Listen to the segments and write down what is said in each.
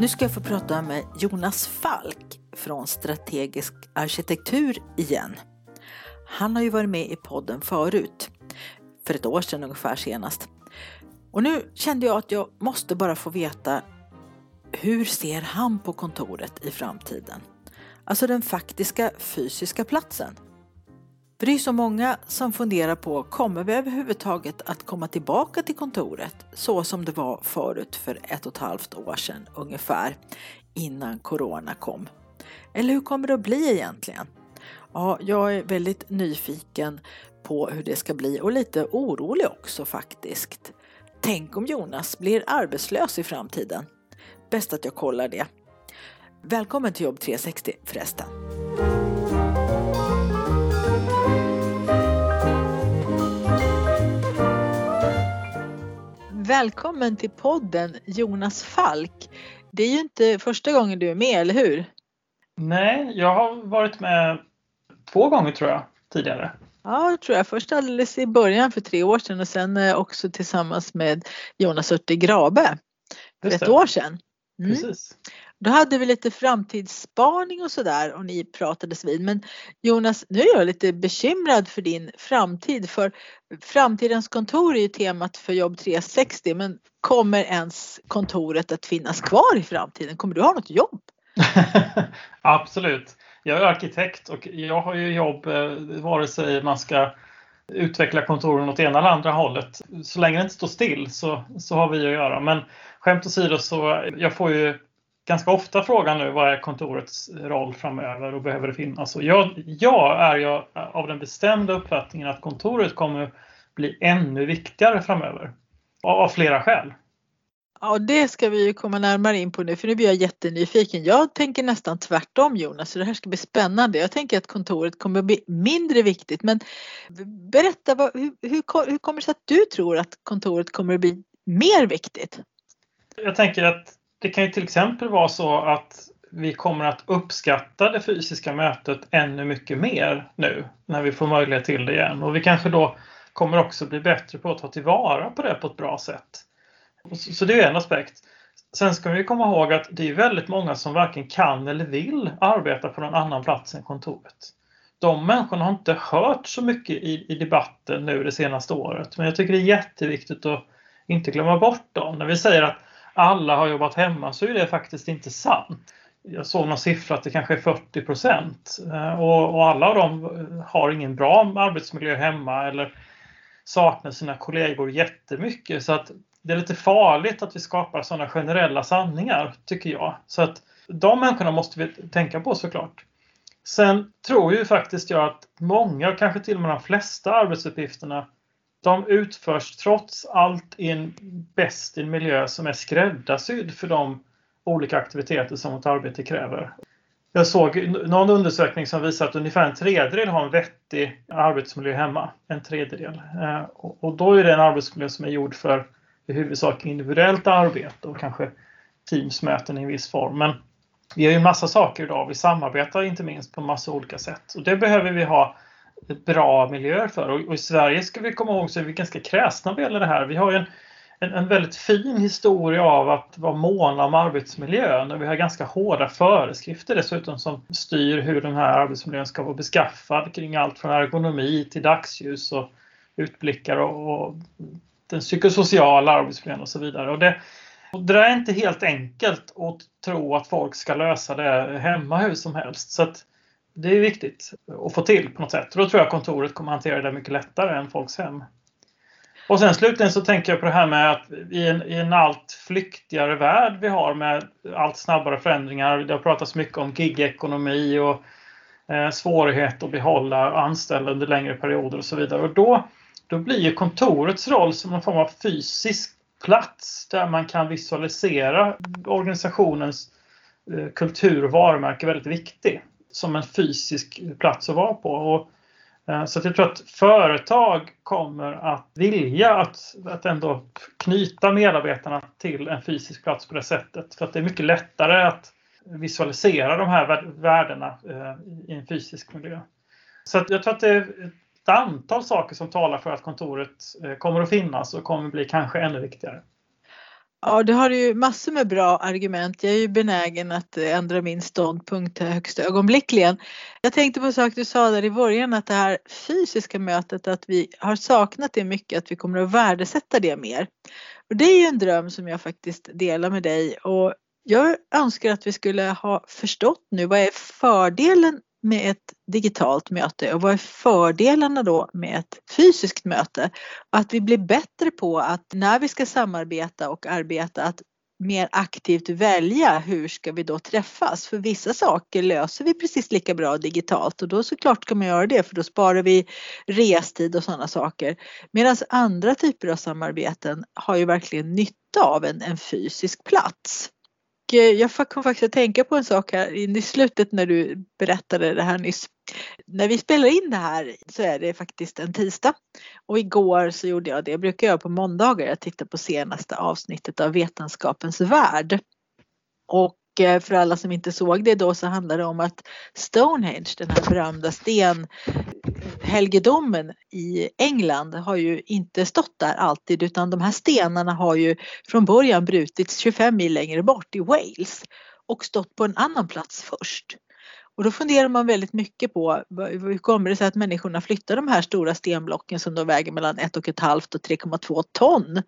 Nu ska jag få prata med Jonas Falk från Strategisk arkitektur igen. Han har ju varit med i podden förut, för ett år sedan ungefär senast. Och nu kände jag att jag måste bara få veta hur ser han på kontoret i framtiden? Alltså den faktiska fysiska platsen. För det är så många som funderar på, kommer vi överhuvudtaget att komma tillbaka till kontoret så som det var förut för ett och ett halvt år sedan ungefär innan corona kom? Eller hur kommer det att bli egentligen? Ja, jag är väldigt nyfiken på hur det ska bli och lite orolig också faktiskt. Tänk om Jonas blir arbetslös i framtiden? Bäst att jag kollar det. Välkommen till Jobb 360 förresten. Välkommen till podden Jonas Falk. Det är ju inte första gången du är med, eller hur? Nej, jag har varit med två gånger tror jag tidigare. Ja, det tror jag. Först alldeles i början för tre år sedan och sen eh, också tillsammans med Jonas Örte Grabe för ett år sedan. Mm. Precis. Då hade vi lite framtidsspaning och sådär och ni pratades vid. Men Jonas, nu är jag lite bekymrad för din framtid för framtidens kontor är ju temat för jobb 360 men kommer ens kontoret att finnas kvar i framtiden? Kommer du ha något jobb? Absolut. Jag är arkitekt och jag har ju jobb eh, vare sig man ska utveckla kontoren åt ena eller andra hållet. Så länge det inte står still så, så har vi att göra. Men skämt åsido så jag får ju ganska ofta frågan nu vad är kontorets roll framöver och behöver det finnas? Och jag, jag är jag av den bestämda uppfattningen att kontoret kommer bli ännu viktigare framöver. Av flera skäl. Ja, det ska vi ju komma närmare in på nu för nu blir jag jättenyfiken. Jag tänker nästan tvärtom Jonas, så det här ska bli spännande. Jag tänker att kontoret kommer bli mindre viktigt. Men berätta, vad, hur, hur, hur kommer det sig att du tror att kontoret kommer bli mer viktigt? Jag tänker att det kan ju till exempel vara så att vi kommer att uppskatta det fysiska mötet ännu mycket mer nu när vi får möjlighet till det igen. Och vi kanske då kommer också bli bättre på att ta tillvara på det på ett bra sätt. Så det är en aspekt. Sen ska vi komma ihåg att det är väldigt många som varken kan eller vill arbeta på någon annan plats än kontoret. De människorna har inte hört så mycket i, i debatten nu det senaste året. Men jag tycker det är jätteviktigt att inte glömma bort dem. När vi säger att alla har jobbat hemma så är det faktiskt inte sant. Jag såg någon siffra att det kanske är 40 procent eh, och, och, alla av dem eh, har ingen bra arbetsmiljö hemma eller saknar sina kollegor jättemycket. Så att det är lite farligt att vi skapar sådana generella sanningar, tycker jag. Så att de människorna måste vi tänka på såklart. Sen tror ju faktiskt jag att många, kanske till och med de flesta arbetsuppgifterna de utförs trots allt i en, bäst i en miljö som är skräddarsydd för de olika aktiviteter som vårt arbete kräver. Jag såg någon undersökning som visar att ungefär en tredjedel har en vettig arbetsmiljö hemma. En tredjedel. Eh, och då är det en arbetsmiljö som är gjord för i huvudsak individuellt arbete och kanske teamsmöten i en viss form. Men vi gör ju massa saker idag. Vi samarbetar inte minst på massa olika sätt. Och det behöver vi ha bra miljöer för. Och, i Sverige ska vi komma ihåg så är vi ganska kräsna vad gäller det här. Vi har ju en, en, en, väldigt fin historia av att vara måna om arbetsmiljön och vi har ganska hårda föreskrifter dessutom som styr hur den här arbetsmiljön ska vara beskaffad kring allt från ergonomi till dagsljus och utblickar och, och den psykosociala arbetsmiljön och så vidare. Och det, och det är inte helt enkelt att tro att folk ska lösa det hemma hur som helst. Så att det är viktigt att få till på något sätt. Och då tror jag kontoret kommer hantera det mycket lättare än folks hem. Och sen slutligen så tänker jag på det här med att i en, i en allt flyktigare värld vi har med allt snabbare förändringar. Det har pratats mycket om gigekonomi och eh, svårighet att behålla anställda under längre perioder och så vidare. Och då, då blir ju kontorets roll som en form av fysisk plats där man kan visualisera organisationens eh, kultur och varumärke väldigt viktig som en fysisk plats att vara på. Och, eh, så att jag tror att företag kommer att vilja att, att ändå knyta medarbetarna till en fysisk plats på det sättet. För att det är mycket lättare att visualisera de här värdena eh, i en fysisk miljö. Så att jag tror att det är ett antal saker som talar för att kontoret eh, kommer att finnas och kommer att bli kanske ännu viktigare. Ja, du har ju massor med bra argument. Jag är ju benägen att ändra min ståndpunkt högst ögonblickligen. Jag tänkte på en sak du sa där i början att det här fysiska mötet att vi har saknat det mycket, att vi kommer att värdesätta det mer. Och det är ju en dröm som jag faktiskt delar med dig och jag önskar att vi skulle ha förstått nu vad är fördelen med ett digitalt möte och vad är fördelarna då med ett fysiskt möte? Att vi blir bättre på att när vi ska samarbeta och arbeta att mer aktivt välja hur ska vi då träffas? För vissa saker löser vi precis lika bra digitalt och då såklart ska man göra det för då sparar vi restid och sådana saker. Medan andra typer av samarbeten har ju verkligen nytta av en, en fysisk plats. Eh, jag kom faktiskt att tänka på en sak här i slutet när du berättade det här nyss. När vi spelar in det här så är det faktiskt en tisdag och igår så gjorde jag det. Jag brukar göra på måndagar. Jag tittar på senaste avsnittet av Vetenskapens värld. Och eh, för alla som inte såg det då så handlar det om att Stonehenge, den här berömda Helgedomen i England har ju inte stått där alltid utan de här stenarna har ju från början brutits 25 mil längre bort i Wales och stått på en annan plats först. Och då funderar man väldigt mycket på hur kommer det sig att människorna flyttar de här stora stenblocken som då väger mellan 1,5 och 3,2 ton.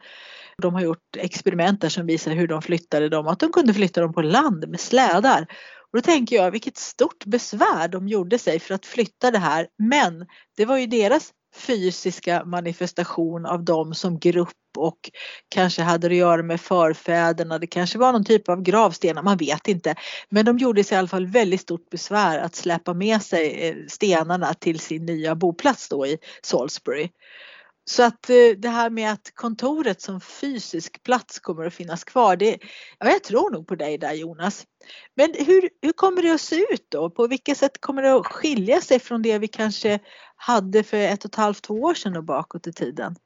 De har gjort experiment där som visar hur de flyttade dem, att de kunde flytta dem på land med slädar. Och då tänker jag vilket stort besvär de gjorde sig för att flytta det här. Men det var ju deras fysiska manifestation av dem som grupp och kanske hade det att göra med förfäderna. Det kanske var någon typ av gravstenar, man vet inte. Men de gjorde sig i alla fall väldigt stort besvär att släppa med sig eh, stenarna till sin nya boplats då i Salisbury. Så att eh, det här med att kontoret som fysisk plats kommer att finnas kvar, det, ja, jag tror nog på dig där Jonas. Men hur, hur kommer det att se ut då? På vilket sätt kommer det att skilja sig från det vi kanske hade för ett och ett halvt, två år sedan och bakåt i tiden?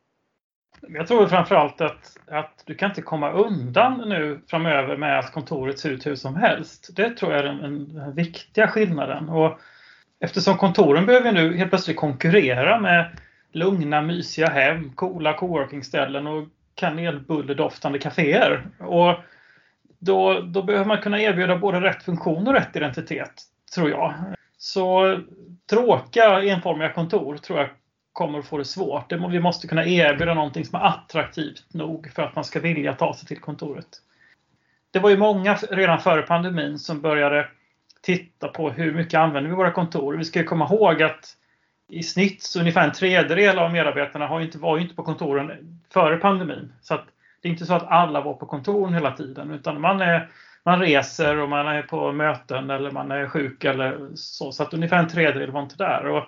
Jag tror framförallt att, att du kan inte komma undan nu framöver med att kontoret ser ut hur som helst. Det tror jag är den, den viktiga skillnaden. Och eftersom kontoren behöver nu helt plötsligt konkurrera med lugna, mysiga hem, coola coworkingställen och kanelbulledoftande kaféer. Och då, då behöver man kunna erbjuda både rätt funktion och rätt identitet, tror jag. Så tråkiga enformiga kontor tror jag kommer att få det svårt. Vi måste kunna erbjuda någonting som är attraktivt nog för att man ska vilja ta sig till kontoret. Det var ju många redan före pandemin som började titta på hur mycket använder vi våra kontor. Vi ska komma ihåg att i snitt så ungefär en tredjedel av medarbetarna har inte, var ju inte på kontoren före pandemin. Så att det är inte så att alla var på kontoren hela tiden utan man, är, man reser och man är på möten eller man är sjuk eller så. Så att ungefär en tredjedel var inte där. Och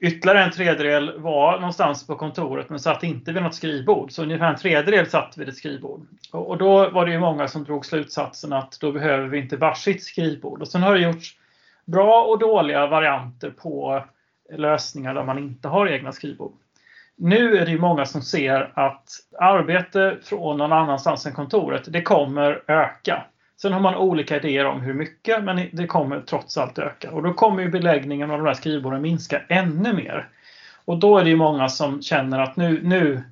ytterligare en tredjedel var någonstans på kontoret men satt inte vid något skrivbord. Så ungefär en tredjedel satt vid ett skrivbord. Och, och då var det ju många som drog slutsatsen att då behöver vi inte varsitt skrivbord. Och sen har det gjorts bra och dåliga varianter på lösningar där man inte har egna skrivbord. Nu är det många som ser att arbete från någon annanstans än kontoret, det kommer öka. Sen har man olika idéer om hur mycket, men det kommer trots allt öka. Och då kommer ju beläggningen av de här skrivborden minska ännu mer. Och då är det ju många som känner att nu, nu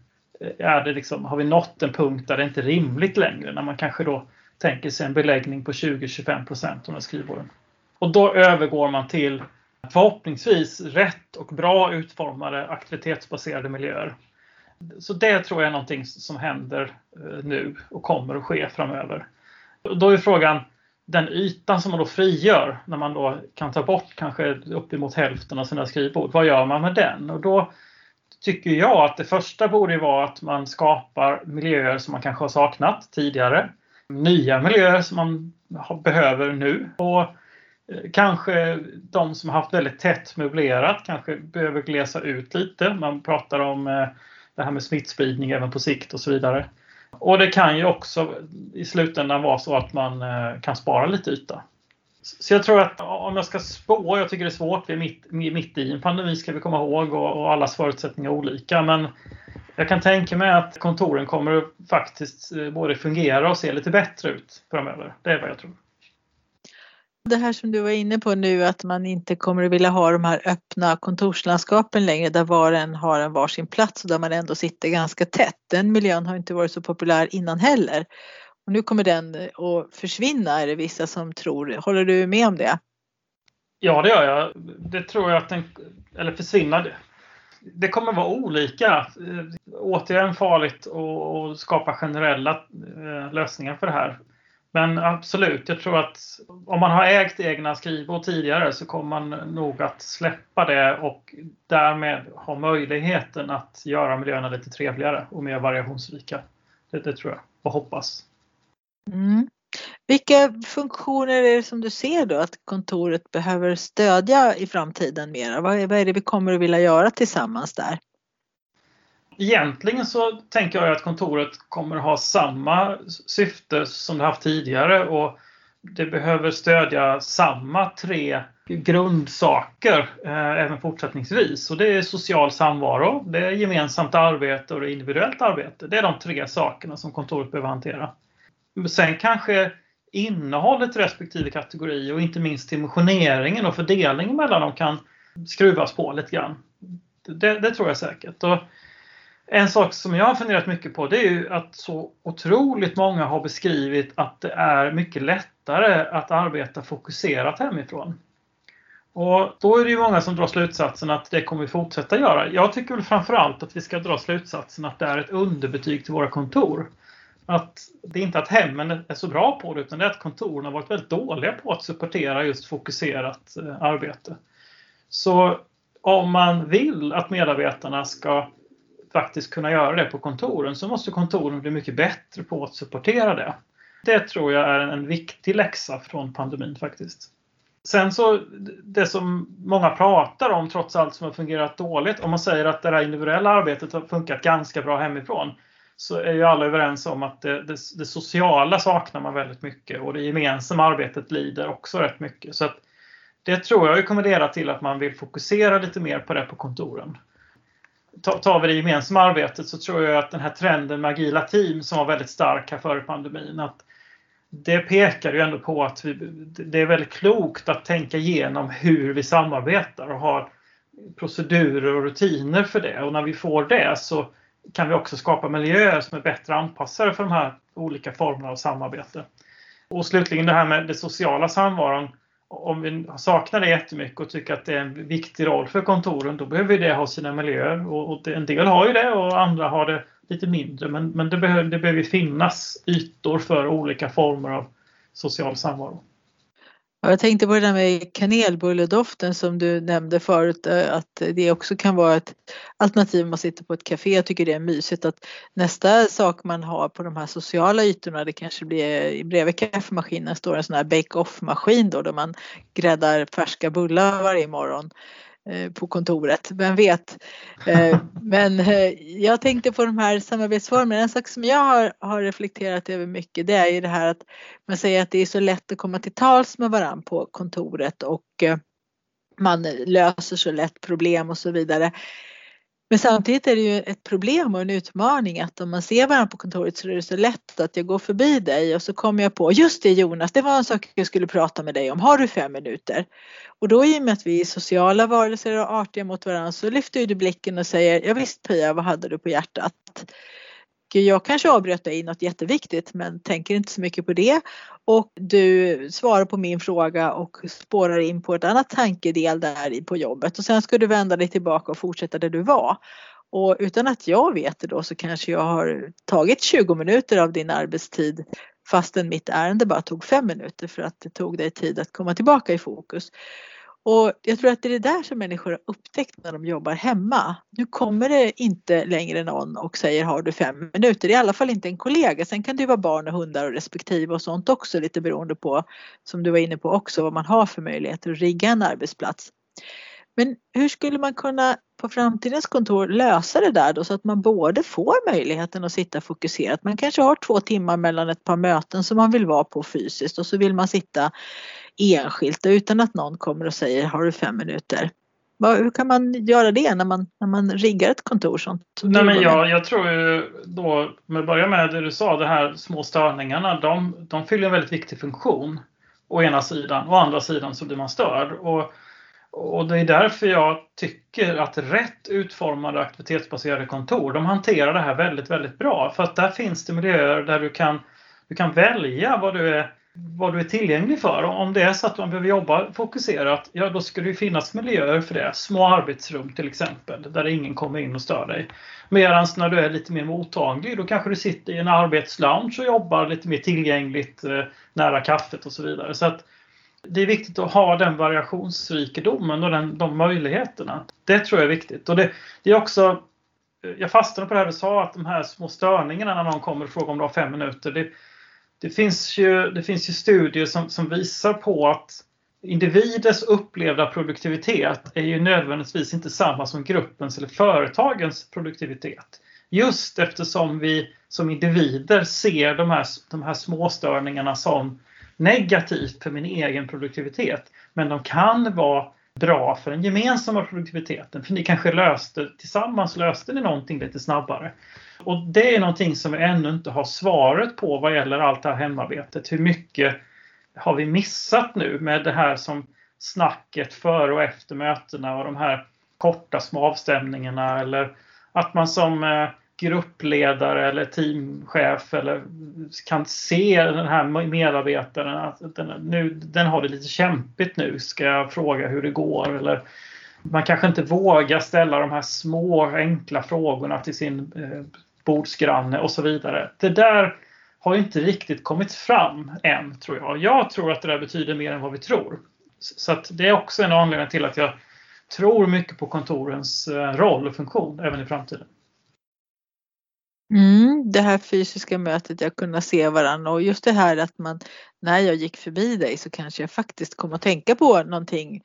eh, är det liksom, har vi nått en punkt där det inte är rimligt längre. När man kanske då tänker sig en beläggning på 20-25 procent av de här skrivborden. Och då övergår man till förhoppningsvis rätt och bra utformade aktivitetsbaserade miljöer. Så det tror jag är någonting som händer eh, nu och kommer att ske framöver. Då är frågan, den ytan som man då frigör när man då kan ta bort kanske uppemot hälften av sina skrivbord, vad gör man med den? Och då tycker jag att det första borde vara att man skapar miljöer som man kanske har saknat tidigare. Nya miljöer som man behöver nu. Och Eh, kanske de som har haft väldigt tätt möblerat kanske behöver glesa ut lite. Man pratar om eh, det här med smittspridning även på sikt och så vidare. Och det kan ju också i slutändan vara så att man eh, kan spara lite yta. Så jag tror att om jag ska spå, jag tycker det är svårt, vi är mitt, mitt i en pandemi ska vi komma ihåg och, och allas förutsättningar är olika. Men jag kan tänka mig att kontoren kommer faktiskt både fungera och se lite bättre ut framöver. Det är vad jag tror. Det här som du var inne på nu att man inte kommer att vilja ha de här öppna kontorslandskapen längre där var och en har en varsin plats och där man ändå sitter ganska tätt. Den miljön har inte varit så populär innan heller. Och nu kommer den att försvinna är det vissa som tror. Håller du med om det? Ja det gör jag. Det tror jag att den, eller försvinna. Det kommer vara olika. Återigen farligt att skapa generella eh, lösningar för det här. Men absolut, jag tror att om man har ägt egna skrivbord tidigare så kommer man nog att släppa det och därmed ha möjligheten att göra miljöerna lite trevligare och mer variationsrika. Det, det tror jag och hoppas. Mm. Vilka funktioner är det som du ser då att kontoret behöver stödja i framtiden mera? Vad är, vad är det vi kommer att vilja göra tillsammans där? Egentligen så tänker jag att kontoret kommer ha samma syfte som det haft tidigare och det behöver stödja samma tre grundsaker eh, även fortsättningsvis. Och det är social samvaro, det är gemensamt arbete och det är individuellt arbete. Det är de tre sakerna som kontoret behöver hantera. Sen kanske innehållet i respektive kategori och inte minst dimensioneringen och fördelningen mellan dem kan skruvas på lite grann. Det, det tror jag säkert. Och en sak som jag har funderat mycket på det är ju att så otroligt många har beskrivit att det är mycket lättare att arbeta fokuserat hemifrån. Och då är det ju många som drar slutsatsen att det kommer vi fortsätta göra. Jag tycker väl framförallt att vi ska dra slutsatsen att det är ett underbetyg till våra kontor. Att det är inte att hemmen är så bra på det utan det är att kontoren har varit väldigt dåliga på att supportera just fokuserat eh, arbete. Så om man vill att medarbetarna ska faktiskt kunna göra det på kontoren så måste kontoren bli mycket bättre på att supportera det. Det tror jag är en viktig läxa från pandemin faktiskt. Sen så det som många pratar om trots allt som har fungerat dåligt. Om man säger att det här individuella arbetet har funkat ganska bra hemifrån så är ju alla överens om att det, det, det sociala saknar man väldigt mycket och det gemensamma arbetet lider också rätt mycket. Så att det tror jag kommer leda till att man vill fokusera lite mer på det på kontoren tar vi det gemensamma arbetet så tror jag att den här trenden med agila team som var väldigt stark här före pandemin att det pekar ju ändå på att vi, det är väldigt klokt att tänka igenom hur vi samarbetar och ha procedurer och rutiner för det. Och när vi får det så kan vi också skapa miljöer som är bättre anpassade för de här olika formerna av samarbete. Och slutligen det här med den sociala samvaron om vi saknar det jättemycket och tycker att det är en viktig roll för kontoren, då behöver det ha sina miljöer. Och, och en del har ju det och andra har det lite mindre. Men, men det, behöver, det behöver finnas ytor för olika former av social samvaro. Jag tänkte på det där med kanelbulledoften som du nämnde förut eh, att det också kan vara ett alternativ om man sitter på ett café. Jag tycker det är mysigt att nästa sak man har på de här sociala ytorna det kanske blir eh, bredvid kaffemaskinen står en sån här bake-off maskin då, där man gräddar färska bullar varje morgon. Eh, på kontoret, vem vet. Eh, men eh, jag tänkte på de här samarbetsformerna. En sak som jag har, har reflekterat över mycket det är ju det här att man säger att det är så lätt att komma till tals med varandra på kontoret och man löser så lätt problem och så vidare. Men samtidigt är det ju ett problem och en utmaning att om man ser varandra på kontoret så är det så lätt att jag går förbi dig och så kommer jag på, just det Jonas, det var en sak jag skulle prata med dig om, har du fem minuter? Och då i och med att vi är sociala varelser och artiga mot varandra så lyfter du blicken och säger, ja visst Pia, vad hade du på hjärtat? Jag kanske avbröt dig i något jätteviktigt men tänker inte så mycket på det. Och du svarar på min fråga och spårar in på ett annat tankedel där på jobbet och sen ska du vända dig tillbaka och fortsätta där du var. Och utan att jag vet det då så kanske jag har tagit 20 minuter av din arbetstid fastän mitt ärende bara tog 5 minuter för att det tog dig tid att komma tillbaka i fokus. Och jag tror att det är det där som människor har upptäckt när de jobbar hemma. Nu kommer det inte längre någon och säger har du fem minuter, i alla fall inte en kollega. Sen kan det ju vara barn och hundar och respektive och sånt också lite beroende på, som du var inne på också, vad man har för möjligheter att rigga en arbetsplats. Men hur skulle man kunna på framtidens kontor lösa det där då så att man både får möjligheten att sitta fokuserat. Man kanske har två timmar mellan ett par möten som man vill vara på fysiskt och så vill man sitta enskilt utan att någon kommer och säger har du fem minuter. Hur kan man göra det när man, när man riggar ett kontor? Sånt, Nej, men jag, jag tror ju då, om jag börjar med det du sa, de här små störningarna, de, de fyller en väldigt viktig funktion. Å ena sidan, å andra sidan så blir man störd. Och, och det är därför jag tycker att rätt utformade aktivitetsbaserade kontor, de hanterar det här väldigt, väldigt bra. För att där finns det miljöer där du kan, du kan välja vad du är vad du är tillgänglig för. Om det är så att man behöver jobba fokuserat, ja då ska det finnas miljöer för det. Små arbetsrum till exempel, där ingen kommer in och stör dig. Medan när du är lite mer mottaglig, då kanske du sitter i en arbetslounge och jobbar lite mer tillgängligt eh, nära kaffet och så vidare. Så att det är viktigt att ha den variationsrikedomen och den, de möjligheterna. Det tror jag är viktigt. Och det, det är också, eh, jag fastnade på det här du sa, att de här små störningarna när någon kommer och frågar om du har fem minuter. Det, det finns ju, det finns ju studier som, som visar på att individers upplevda produktivitet är ju nödvändigtvis inte samma som gruppens eller företagens produktivitet. Just eftersom vi som individer ser de här, de här småstörningarna som negativt för min egen produktivitet. Men de kan vara bra för den gemensamma produktiviteten. För ni kanske löste, tillsammans löste ni någonting lite snabbare. Och det är någonting som vi ännu inte har svaret på vad gäller allt det här hemarbetet. Hur mycket har vi missat nu med det här som snacket före och efter mötena och de här korta små avstämningarna eller att man som eh, gruppledare eller teamchef eller kan se den här medarbetaren att den, nu, den har det lite kämpigt nu, ska jag fråga hur det går? Eller man kanske inte vågar ställa de här små enkla frågorna till sin eh, bordsgranne och så vidare. Det där har inte riktigt kommit fram än, tror jag. Jag tror att det där betyder mer än vad vi tror. Så att det är också en anledning till att jag tror mycket på kontorens eh, roll och funktion även i framtiden. Mm, det här fysiska mötet, jag kunna se varandra och just det här att man när jag gick förbi dig så kanske jag faktiskt kom att tänka på någonting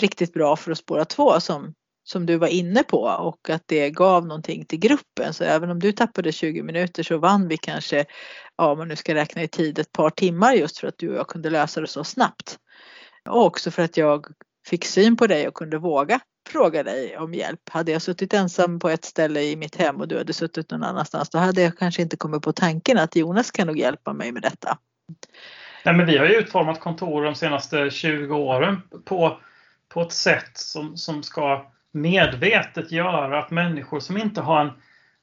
riktigt bra för att spåra två som som du var inne på och att det gav någonting till gruppen. Så även om du tappade 20 minuter så vann vi kanske, ja om man nu ska räkna i tid, ett par timmar just för att du och jag kunde lösa det så snabbt. Och också för att jag fick syn på dig och kunde våga fråga dig om hjälp. Hade jag suttit ensam på ett ställe i mitt hem och du hade suttit någon annanstans då hade jag kanske inte kommit på tanken att Jonas kan nog hjälpa mig med detta. Nej, men vi har ju utformat kontor de senaste 20 åren på, på ett sätt som, som ska medvetet göra att människor som inte har en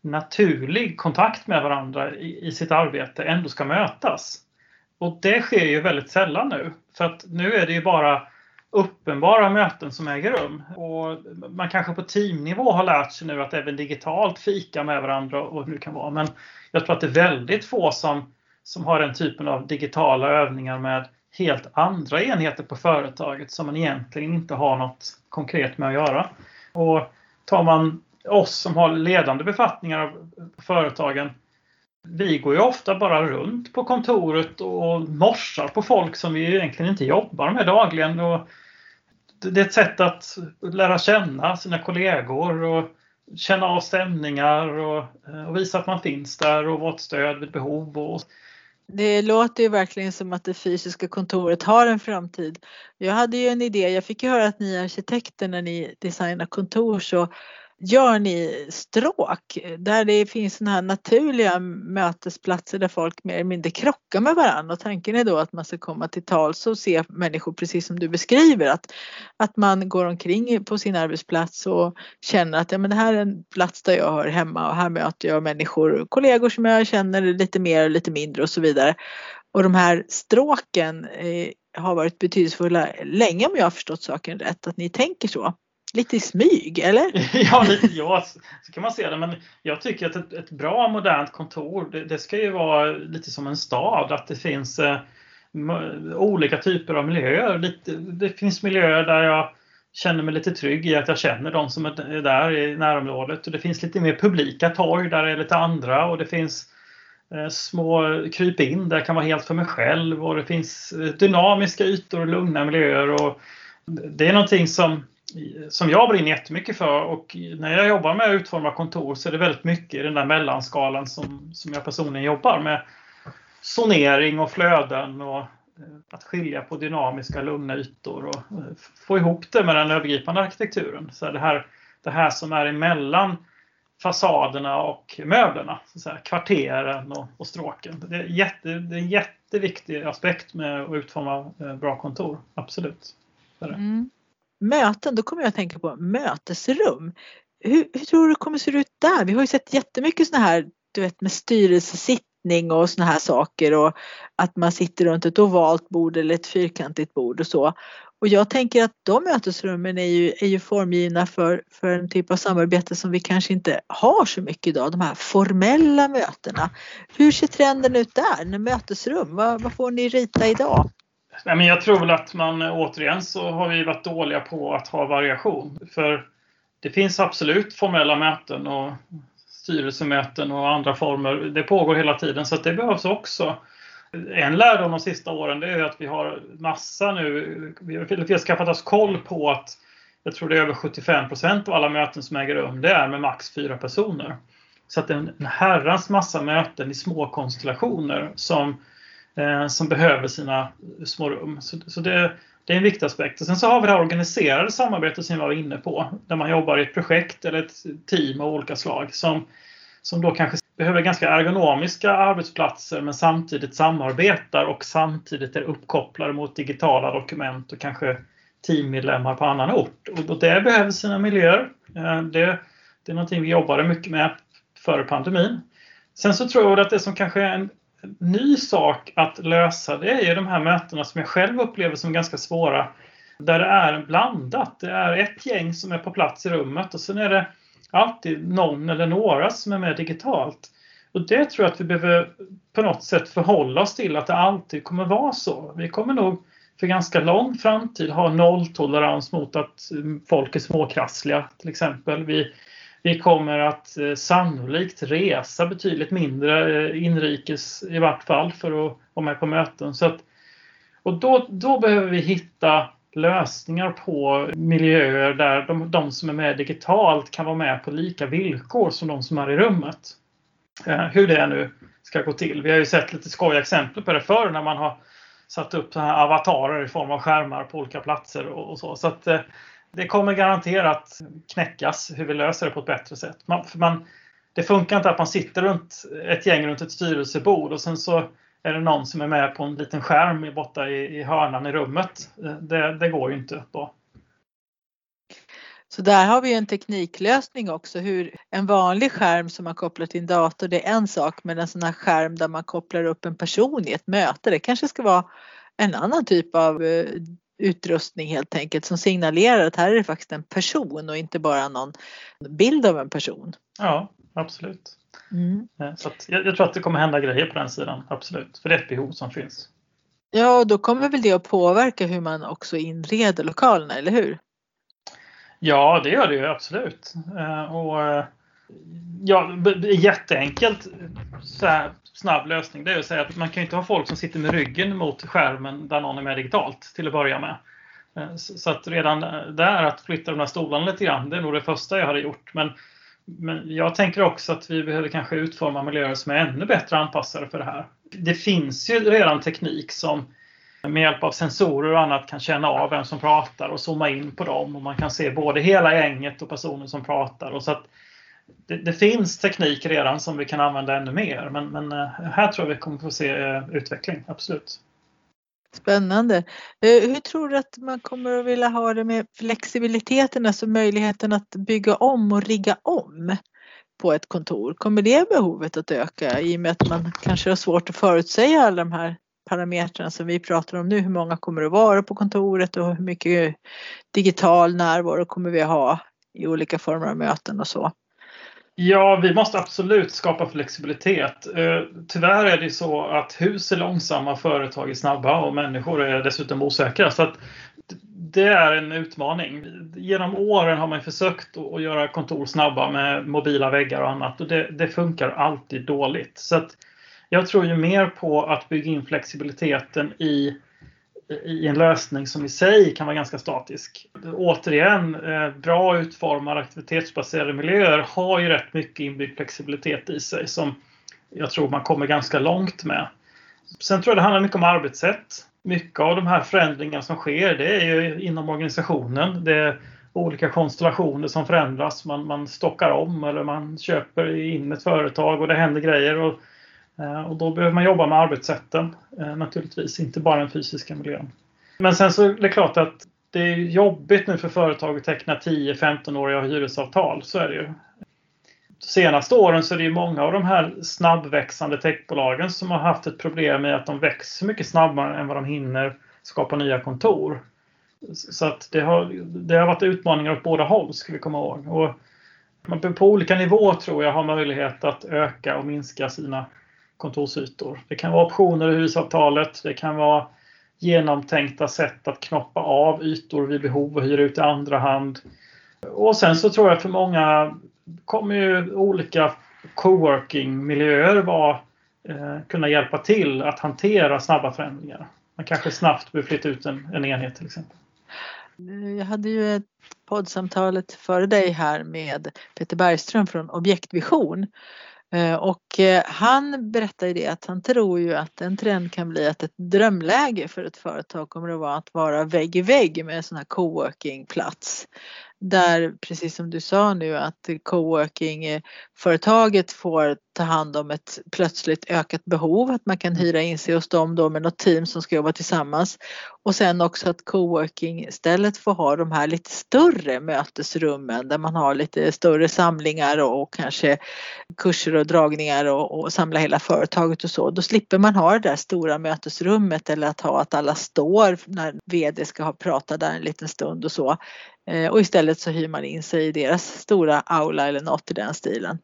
naturlig kontakt med varandra i, i sitt arbete ändå ska mötas. Och det sker ju väldigt sällan nu. För att nu är det ju bara uppenbara möten som äger rum. Och man kanske på teamnivå har lärt sig nu att även digitalt fika med varandra och hur det kan vara. Men jag tror att det är väldigt få som, som har den typen av digitala övningar med helt andra enheter på företaget som man egentligen inte har något konkret med att göra. Och tar man oss som har ledande befattningar på företagen. Vi går ju ofta bara runt på kontoret och morsar på folk som vi egentligen inte jobbar med dagligen. Och det är ett sätt att lära känna sina kollegor och känna av stämningar och, och visa att man finns där och vara ett stöd vid behov. Och det låter ju verkligen som att det fysiska kontoret har en framtid. Jag hade ju en idé, jag fick ju höra att ni arkitekter när ni designar kontor så gör ni stråk där det finns sådana här naturliga mötesplatser där folk mer eller mindre krockar med varandra och tanken är då att man ska komma till tals och se människor precis som du beskriver att, att man går omkring på sin arbetsplats och känner att ja, men det här är en plats där jag hör hemma och här möter jag människor, kollegor som jag känner lite mer och lite mindre och så vidare. Och de här stråken eh, har varit betydelsefulla länge om jag har förstått saken rätt, att ni tänker så. Lite i smyg, eller? ja, lite, ja, så kan man se det. Men jag tycker att ett, ett bra modernt kontor, det, det, ska ju vara lite som en stad. Att det finns eh, olika typer av miljöer. Lite, det finns miljöer där jag känner mig lite trygg i att jag känner de som är där i närområdet. Och det finns lite mer publika torg där det är lite andra. Och det finns eh, små kryp in där jag kan vara helt för mig själv. Och det finns eh, dynamiska ytor och lugna miljöer. Och det är någonting som som jag brinner jättemycket för och när jag jobbar med att utforma kontor så är det väldigt mycket i den där mellanskalan som, som jag personligen jobbar med. Zonering och flöden och eh, att skilja på dynamiska lugna ytor och eh, få ihop det med den övergripande arkitekturen. Så det, här, det här som är emellan fasaderna och möblerna, så säga, kvarteren och, och stråken. Det är, jätte, det är en jätteviktig aspekt med att utforma eh, bra kontor, absolut. Mm. Möten, då kommer jag att tänka på mötesrum. Hur, hur tror du det kommer att se ut där? Vi har ju sett jättemycket sådana här, du vet med styrelsesittning och sådana här saker och att man sitter runt ett ovalt bord eller ett fyrkantigt bord och så. Och jag tänker att de mötesrummen är ju, är ju formgivna för, för en typ av samarbete som vi kanske inte har så mycket idag, de här formella mötena. Hur ser trenden ut där, när mötesrum? Vad, vad får ni rita idag? Nej, men jag tror väl att man eh, återigen så har vi varit dåliga på att ha variation. För det finns absolut formella möten och styrelsemöten och andra former. Det pågår hela tiden så att det behövs också. En lärdom de sista åren det är att vi har massa nu, vi har skaffat oss koll på att jag tror det är över 75% av alla möten som äger rum, det är med max fyra personer. Så att det är en herrans massa möten i små konstellationer som, Eh, som behöver sina små rum. Så, så det, det, är en viktig aspekt. Och sen så har vi det här organiserade samarbetet som jag var inne på, där man jobbar i ett projekt eller ett team av olika slag som, som då kanske behöver ganska ergonomiska arbetsplatser men samtidigt samarbetar och samtidigt är uppkopplade mot digitala dokument och kanske teammedlemmar på annan ort. Och det behöver sina miljöer. Eh, det, det är någonting vi jobbade mycket med före pandemin. Sen så tror jag att det som kanske är en ny sak att lösa det är ju de här mötena som jag själv upplever som ganska svåra. Där det är blandat. Det är ett gäng som är på plats i rummet och sen är det alltid någon eller några som är med digitalt. Och det tror jag att vi behöver på något sätt förhålla oss till att det alltid kommer vara så. Vi kommer nog för ganska lång framtid ha nolltolerans mot att folk är småkrassliga till exempel. Vi, vi kommer att eh, sannolikt resa betydligt mindre eh, inrikes i vart fall för att vara med på möten. Så att, och då, då behöver vi hitta lösningar på miljöer där de, de, som är med digitalt kan vara med på lika villkor som de som är i rummet. Eh, hur det nu ska gå till. Vi har ju sett lite skojiga exempel på det förr när man har satt upp så här avatarer i form av skärmar på olika platser och, och så. så att, eh, det kommer garanterat knäckas hur vi löser det på ett bättre sätt. Man, man, det funkar inte att man sitter runt ett gäng runt ett styrelsebord och sen så är det någon som är med på en liten skärm borta i, i hörnan i rummet. Det, det går ju inte. Då. Så där har vi en tekniklösning också. Hur en vanlig skärm som man kopplar till en dator det är en sak men en sån här skärm där man kopplar upp en person i ett möte det kanske ska vara en annan typ av eh, utrustning helt enkelt som signalerar att här är det faktiskt en person och inte bara någon bild av en person. Ja, absolut. Mm. Så jag, jag, tror att det kommer hända grejer på den sidan, absolut. För det är ett behov som finns. Ja, och då kommer väl det att påverka hur man också inreder lokalerna, eller hur? Ja, det gör det ju absolut. Eh, och eh, ja, jätteenkelt så här, snabb lösning det är att säga att man kan inte ha folk som sitter med ryggen mot skärmen där någon är med digitalt till att börja med. Eh, så att redan eh, där att flytta de här stolarna lite grann, det är nog det första jag hade gjort. Men men jag tänker också att vi behöver kanske utforma miljöer som är ännu bättre anpassade för det här. Det finns ju redan teknik som med hjälp av sensorer och annat kan känna av vem som pratar och zooma in på dem. Och man kan se både hela gänget och personen som pratar. Och så att det, det finns teknik redan som vi kan använda ännu mer. Men, men eh, här tror jag vi kommer få se eh, utveckling, absolut. Spännande. Eh, hur tror du att man kommer att vilja ha det med flexibiliteten, alltså möjligheten att bygga om och rigga om på ett kontor? Kommer det behovet att öka i och med att man kanske har svårt att förutsäga alla de här parametrarna som vi pratar om nu? Hur många kommer att vara på kontoret och hur mycket digital närvaro kommer vi att ha i olika former av möten och så? Ja, vi måste absolut skapa flexibilitet. Eh, tyvärr är det så att hus är långsamma, företag är snabba och människor är dessutom osäkra. Så att det är en utmaning. Genom åren har man försökt att göra kontor snabba med mobila väggar och annat och det, det funkar alltid dåligt. Så att jag tror ju mer på att bygga in flexibiliteten i i en lösning som i sig kan vara ganska statisk. Återigen, eh, bra utformade aktivitetsbaserade miljöer har ju rätt mycket inbyggd flexibilitet i sig som jag tror man kommer ganska långt med. Sen tror jag det handlar mycket om arbetssätt. Mycket av de här förändringarna som sker det är ju inom organisationen. Det är olika konstellationer som förändras. Man, man stockar om eller man köper in ett företag och det händer grejer. Och, Eh, och då behöver man jobba med arbetssätten eh, naturligtvis, inte bara den fysiska miljön. Men sen så är det klart att det är jobbigt nu för företag att teckna 10-15-åriga hyresavtal. Så är det ju senaste åren så är det många av de här snabbväxande techbolagen som har haft ett problem med att de växer mycket snabbare än vad de hinner skapa nya kontor. Så att det har, det har varit utmaningar åt båda håll, ska vi komma ihåg. Och man på olika nivåer tror jag har möjlighet att öka och minska sina kontorsytor. Det kan vara optioner i hyresavtalet, det kan vara genomtänkta sätt att knoppa av ytor vid behov och hyra ut i andra hand. Och sen så tror jag för många kommer ju olika coworking-miljöer vara, eh, kunna hjälpa till att hantera snabba förändringar. Man kanske snabbt behöver flytta ut en, en enhet till exempel. Jag hade ju ett poddsamtalet före dig här med Peter Bergström från Objektvision. Eh, och eh, han berättar ju det att han tror ju att en trend kan bli att ett drömläge för ett företag kommer att vara att vara vägg i vägg med en sån här coworking-plats där precis som du sa nu att coworking-företaget får ta hand om ett plötsligt ökat behov, att man kan hyra in sig hos dem då med något team som ska jobba tillsammans. Och sen också att coworking-stället får ha de här lite större mötesrummen där man har lite större samlingar och kanske kurser och dragningar och, och samla hela företaget och så. Då slipper man ha det där stora mötesrummet eller att ha att alla står när VD ska ha pratat där en liten stund och så. Eh, och istället så hyr man in sig i deras stora aula eller något i den stilen.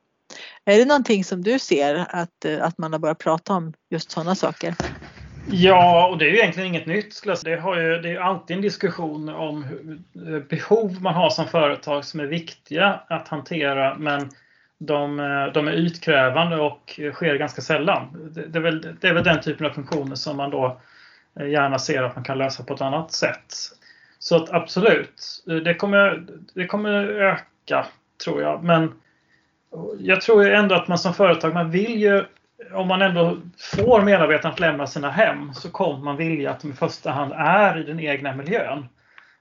Är det någonting som du ser att, eh, att man har börjat prata om just sådana saker? Ja, och det är ju egentligen inget nytt. Det, har ju, det är alltid en diskussion om hur, behov man har som företag som är viktiga att hantera men de, de är utkrävande och sker ganska sällan. Det, det, är väl, det är väl den typen av funktioner som man då eh, gärna ser att man kan lösa på ett annat sätt. Så att absolut, det kommer, det kommer öka tror jag. Men jag tror ändå att man som företag, man vill ju om man ändå får medarbetarna att lämna sina hem så kommer man vilja att de i första hand är i den egna miljön.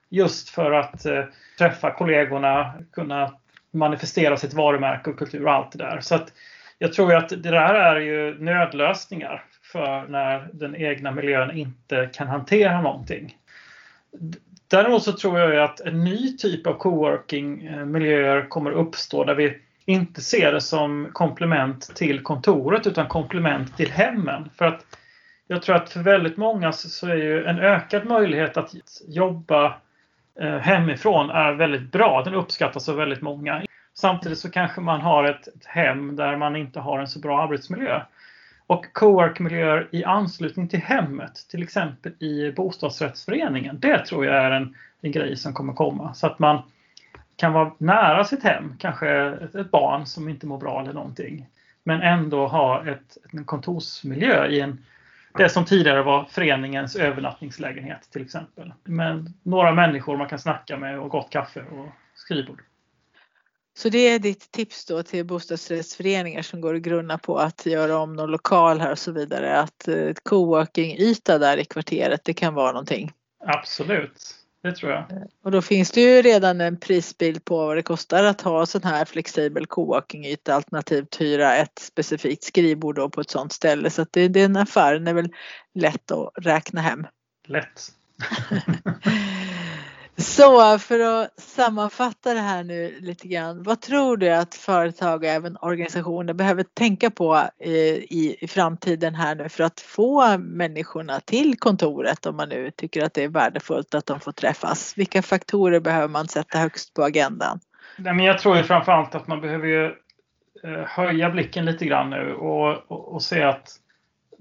Just för att eh, träffa kollegorna, kunna manifestera sitt varumärke och kultur och allt det där. Så att jag tror att det där är ju nödlösningar för när den egna miljön inte kan hantera någonting. Däremot så tror jag att en ny typ av coworking-miljöer eh, kommer uppstå där vi inte se det som komplement till kontoret utan komplement till hemmen. För att jag tror att för väldigt många så är ju en ökad möjlighet att jobba eh, hemifrån är väldigt bra. Den uppskattas av väldigt många. Samtidigt så kanske man har ett, ett hem där man inte har en så bra arbetsmiljö. Och co-work-miljöer i anslutning till hemmet, till exempel i bostadsrättsföreningen. Det tror jag är en, en grej som kommer komma. Så att man kan vara nära sitt hem, kanske ett, barn som inte mår bra eller någonting. Men ändå ha ett, en kontorsmiljö i en, det som tidigare var föreningens övernattningslägenhet till exempel. Med några människor man kan snacka med och gott kaffe och skrivbord. Så det är ditt tips då till bostadsrättsföreningar som går och grunnar på att göra om någon lokal här och så vidare att eh, ett coworking-yta där i kvarteret det kan vara någonting? Absolut, det tror jag. Och då finns det ju redan en prisbild på vad det kostar att ha sån här flexibel coworking-yta alternativt hyra ett specifikt skrivbord då på ett sådant ställe så att det, den affären är väl lätt att räkna hem. Lätt. Så för att sammanfatta det här nu lite grann. Vad tror du att företag och även organisationer behöver tänka på eh, i, i framtiden här nu för att få människorna till kontoret om man nu tycker att det är värdefullt att de får träffas? Vilka faktorer behöver man sätta högst på agendan? Nej, men jag tror ju framförallt att man behöver ju eh, höja blicken lite grann nu och, och, och se att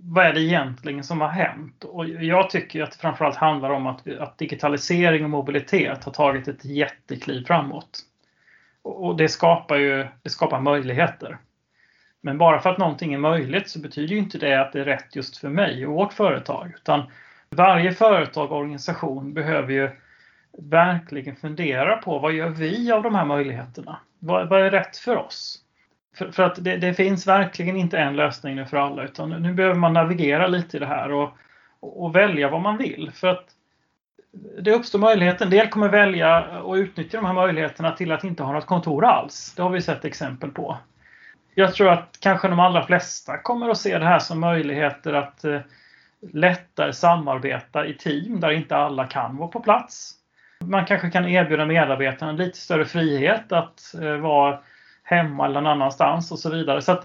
vad är det egentligen som har hänt? Och jag tycker att det framförallt handlar om att, att digitalisering och mobilitet har tagit ett jättekliv framåt. Och det skapar ju det skapar möjligheter. Men bara för att någonting är möjligt så betyder inte det att det är rätt just för mig och vårt företag. Utan Varje företag och organisation behöver ju verkligen fundera på vad gör vi av de här möjligheterna? Vad, vad är rätt för oss? För, för att det, det, finns verkligen inte en lösning nu för alla utan nu behöver man navigera lite i det här och, och välja vad man vill. För att det uppstår möjligheter. En del kommer välja och utnyttja de här möjligheterna till att inte ha något kontor alls. Det har vi sett exempel på. Jag tror att kanske de allra flesta kommer att se det här som möjligheter att eh, lättare samarbeta i team där inte alla kan vara på plats. Man kanske kan erbjuda medarbetarna lite större frihet att eh, vara hemma eller någon annanstans och så vidare. Så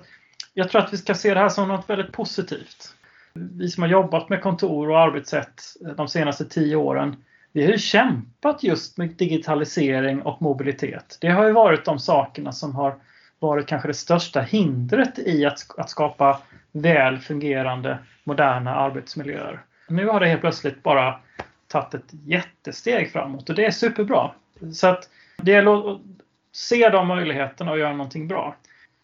jag tror att vi ska se det här som något väldigt positivt. Vi som har jobbat med kontor och arbetssätt de senaste tio åren, vi har ju kämpat just med digitalisering och mobilitet. Det har ju varit de sakerna som har varit kanske det största hindret i att, att skapa väl fungerande moderna arbetsmiljöer. Nu har det helt plötsligt bara tagit ett jättesteg framåt och det är superbra. Så att det gäller att se de möjligheterna och göra någonting bra.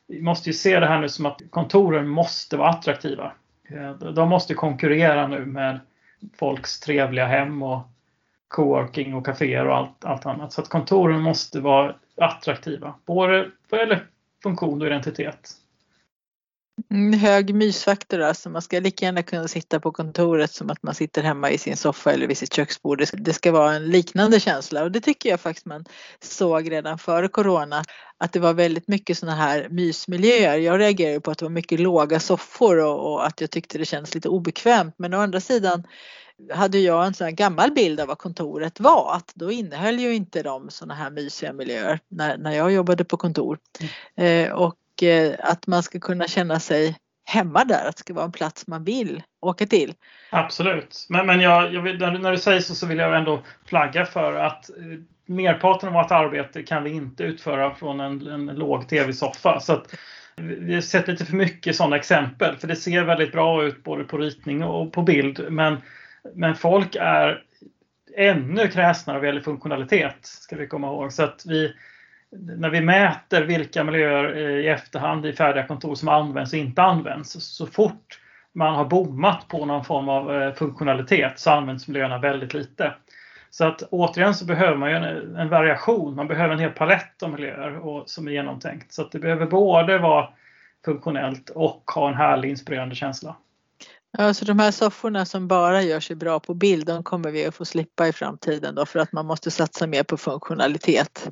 Vi måste ju se det här nu som att kontoren måste vara attraktiva. Eh, de måste konkurrera nu med folks trevliga hem och coworking och kaféer och allt, allt annat. Så att kontoren måste vara attraktiva. Både vad gäller funktion och identitet. Mm, hög mysfaktor alltså. Man ska lika gärna kunna sitta på kontoret som att man sitter hemma i sin soffa eller vid sitt köksbord. Det ska vara en liknande känsla och det tycker jag faktiskt man såg redan före Corona att det var väldigt mycket sådana här mysmiljöer. Jag reagerade på att det var mycket låga soffor och, och att jag tyckte det kändes lite obekvämt men å andra sidan hade jag en sån här gammal bild av vad kontoret var att då innehöll ju inte de sådana här mysiga miljöer när, när jag jobbade på kontor. Mm. Eh, och och att man ska kunna känna sig hemma där, att det ska vara en plats man vill åka till. Absolut, men, men jag, jag vill, när du säger så, så vill jag ändå flagga för att eh, merparten av vårt arbete kan vi inte utföra från en, en låg tv-soffa. Så att vi har sett lite för mycket sådana exempel, för det ser väldigt bra ut både på ritning och på bild. Men, men folk är ännu kräsnare vad gäller funktionalitet, ska vi komma ihåg. Så att vi, när vi mäter vilka miljöer eh, i efterhand i färdiga kontor som används och inte används, så fort man har bommat på någon form av eh, funktionalitet så används miljöerna väldigt lite. Så att återigen så behöver man ju en, en variation, man behöver en hel palett av miljöer och, som är genomtänkt. Så att det behöver både vara funktionellt och ha en härlig inspirerande känsla. Ja, så de här sofforna som bara gör sig bra på bild, de kommer vi att få slippa i framtiden då för att man måste satsa mer på funktionalitet.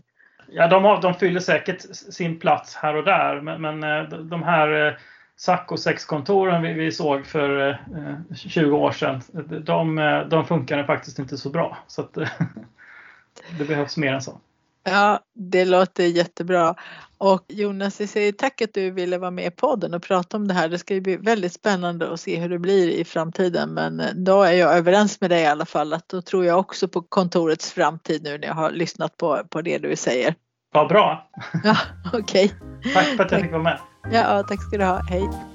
Ja, de, har, de fyller säkert sin plats här och där, men, men eh, de här eh, Sacco 6-kontoren vi, vi, såg för eh, 20 år sedan, de, eh, de funkade faktiskt inte så bra. Så att, det behövs mer än så. Ja, det låter jättebra. Och Jonas, vi säger tack att du ville vara med i podden och prata om det här. Det ska ju bli väldigt spännande att se hur det blir i framtiden. Men då är jag överens med dig i alla fall att då tror jag också på kontorets framtid nu när jag har lyssnat på, på det du säger. Vad bra! Ja, okej. Okay. Tack för att jag fick vara med. Ja, tack ska du ha. Hej!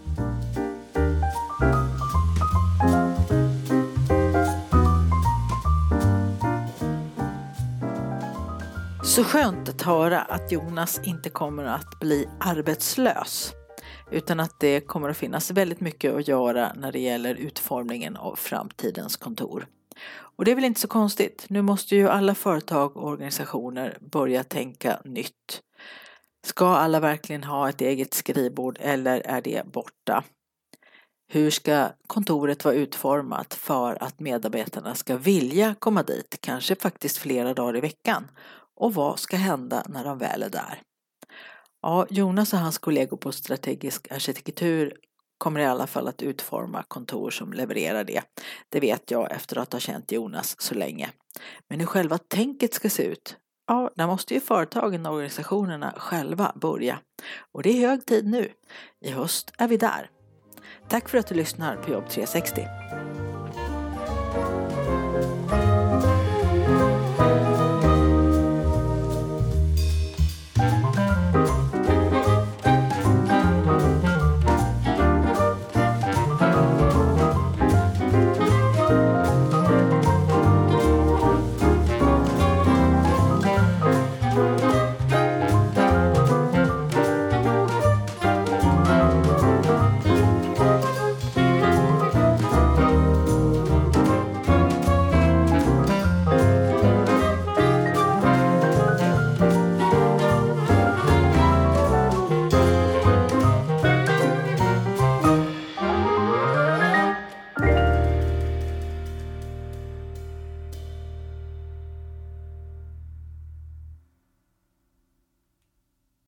Så skönt att höra att Jonas inte kommer att bli arbetslös utan att det kommer att finnas väldigt mycket att göra när det gäller utformningen av framtidens kontor. Och det är väl inte så konstigt. Nu måste ju alla företag och organisationer börja tänka nytt. Ska alla verkligen ha ett eget skrivbord eller är det borta? Hur ska kontoret vara utformat för att medarbetarna ska vilja komma dit, kanske faktiskt flera dagar i veckan? Och vad ska hända när de väl är där? Ja, Jonas och hans kollegor på strategisk arkitektur kommer i alla fall att utforma kontor som levererar det. Det vet jag efter att ha känt Jonas så länge. Men hur själva tänket ska se ut, ja, där måste ju företagen och organisationerna själva börja. Och det är hög tid nu. I höst är vi där. Tack för att du lyssnar på Jobb 360.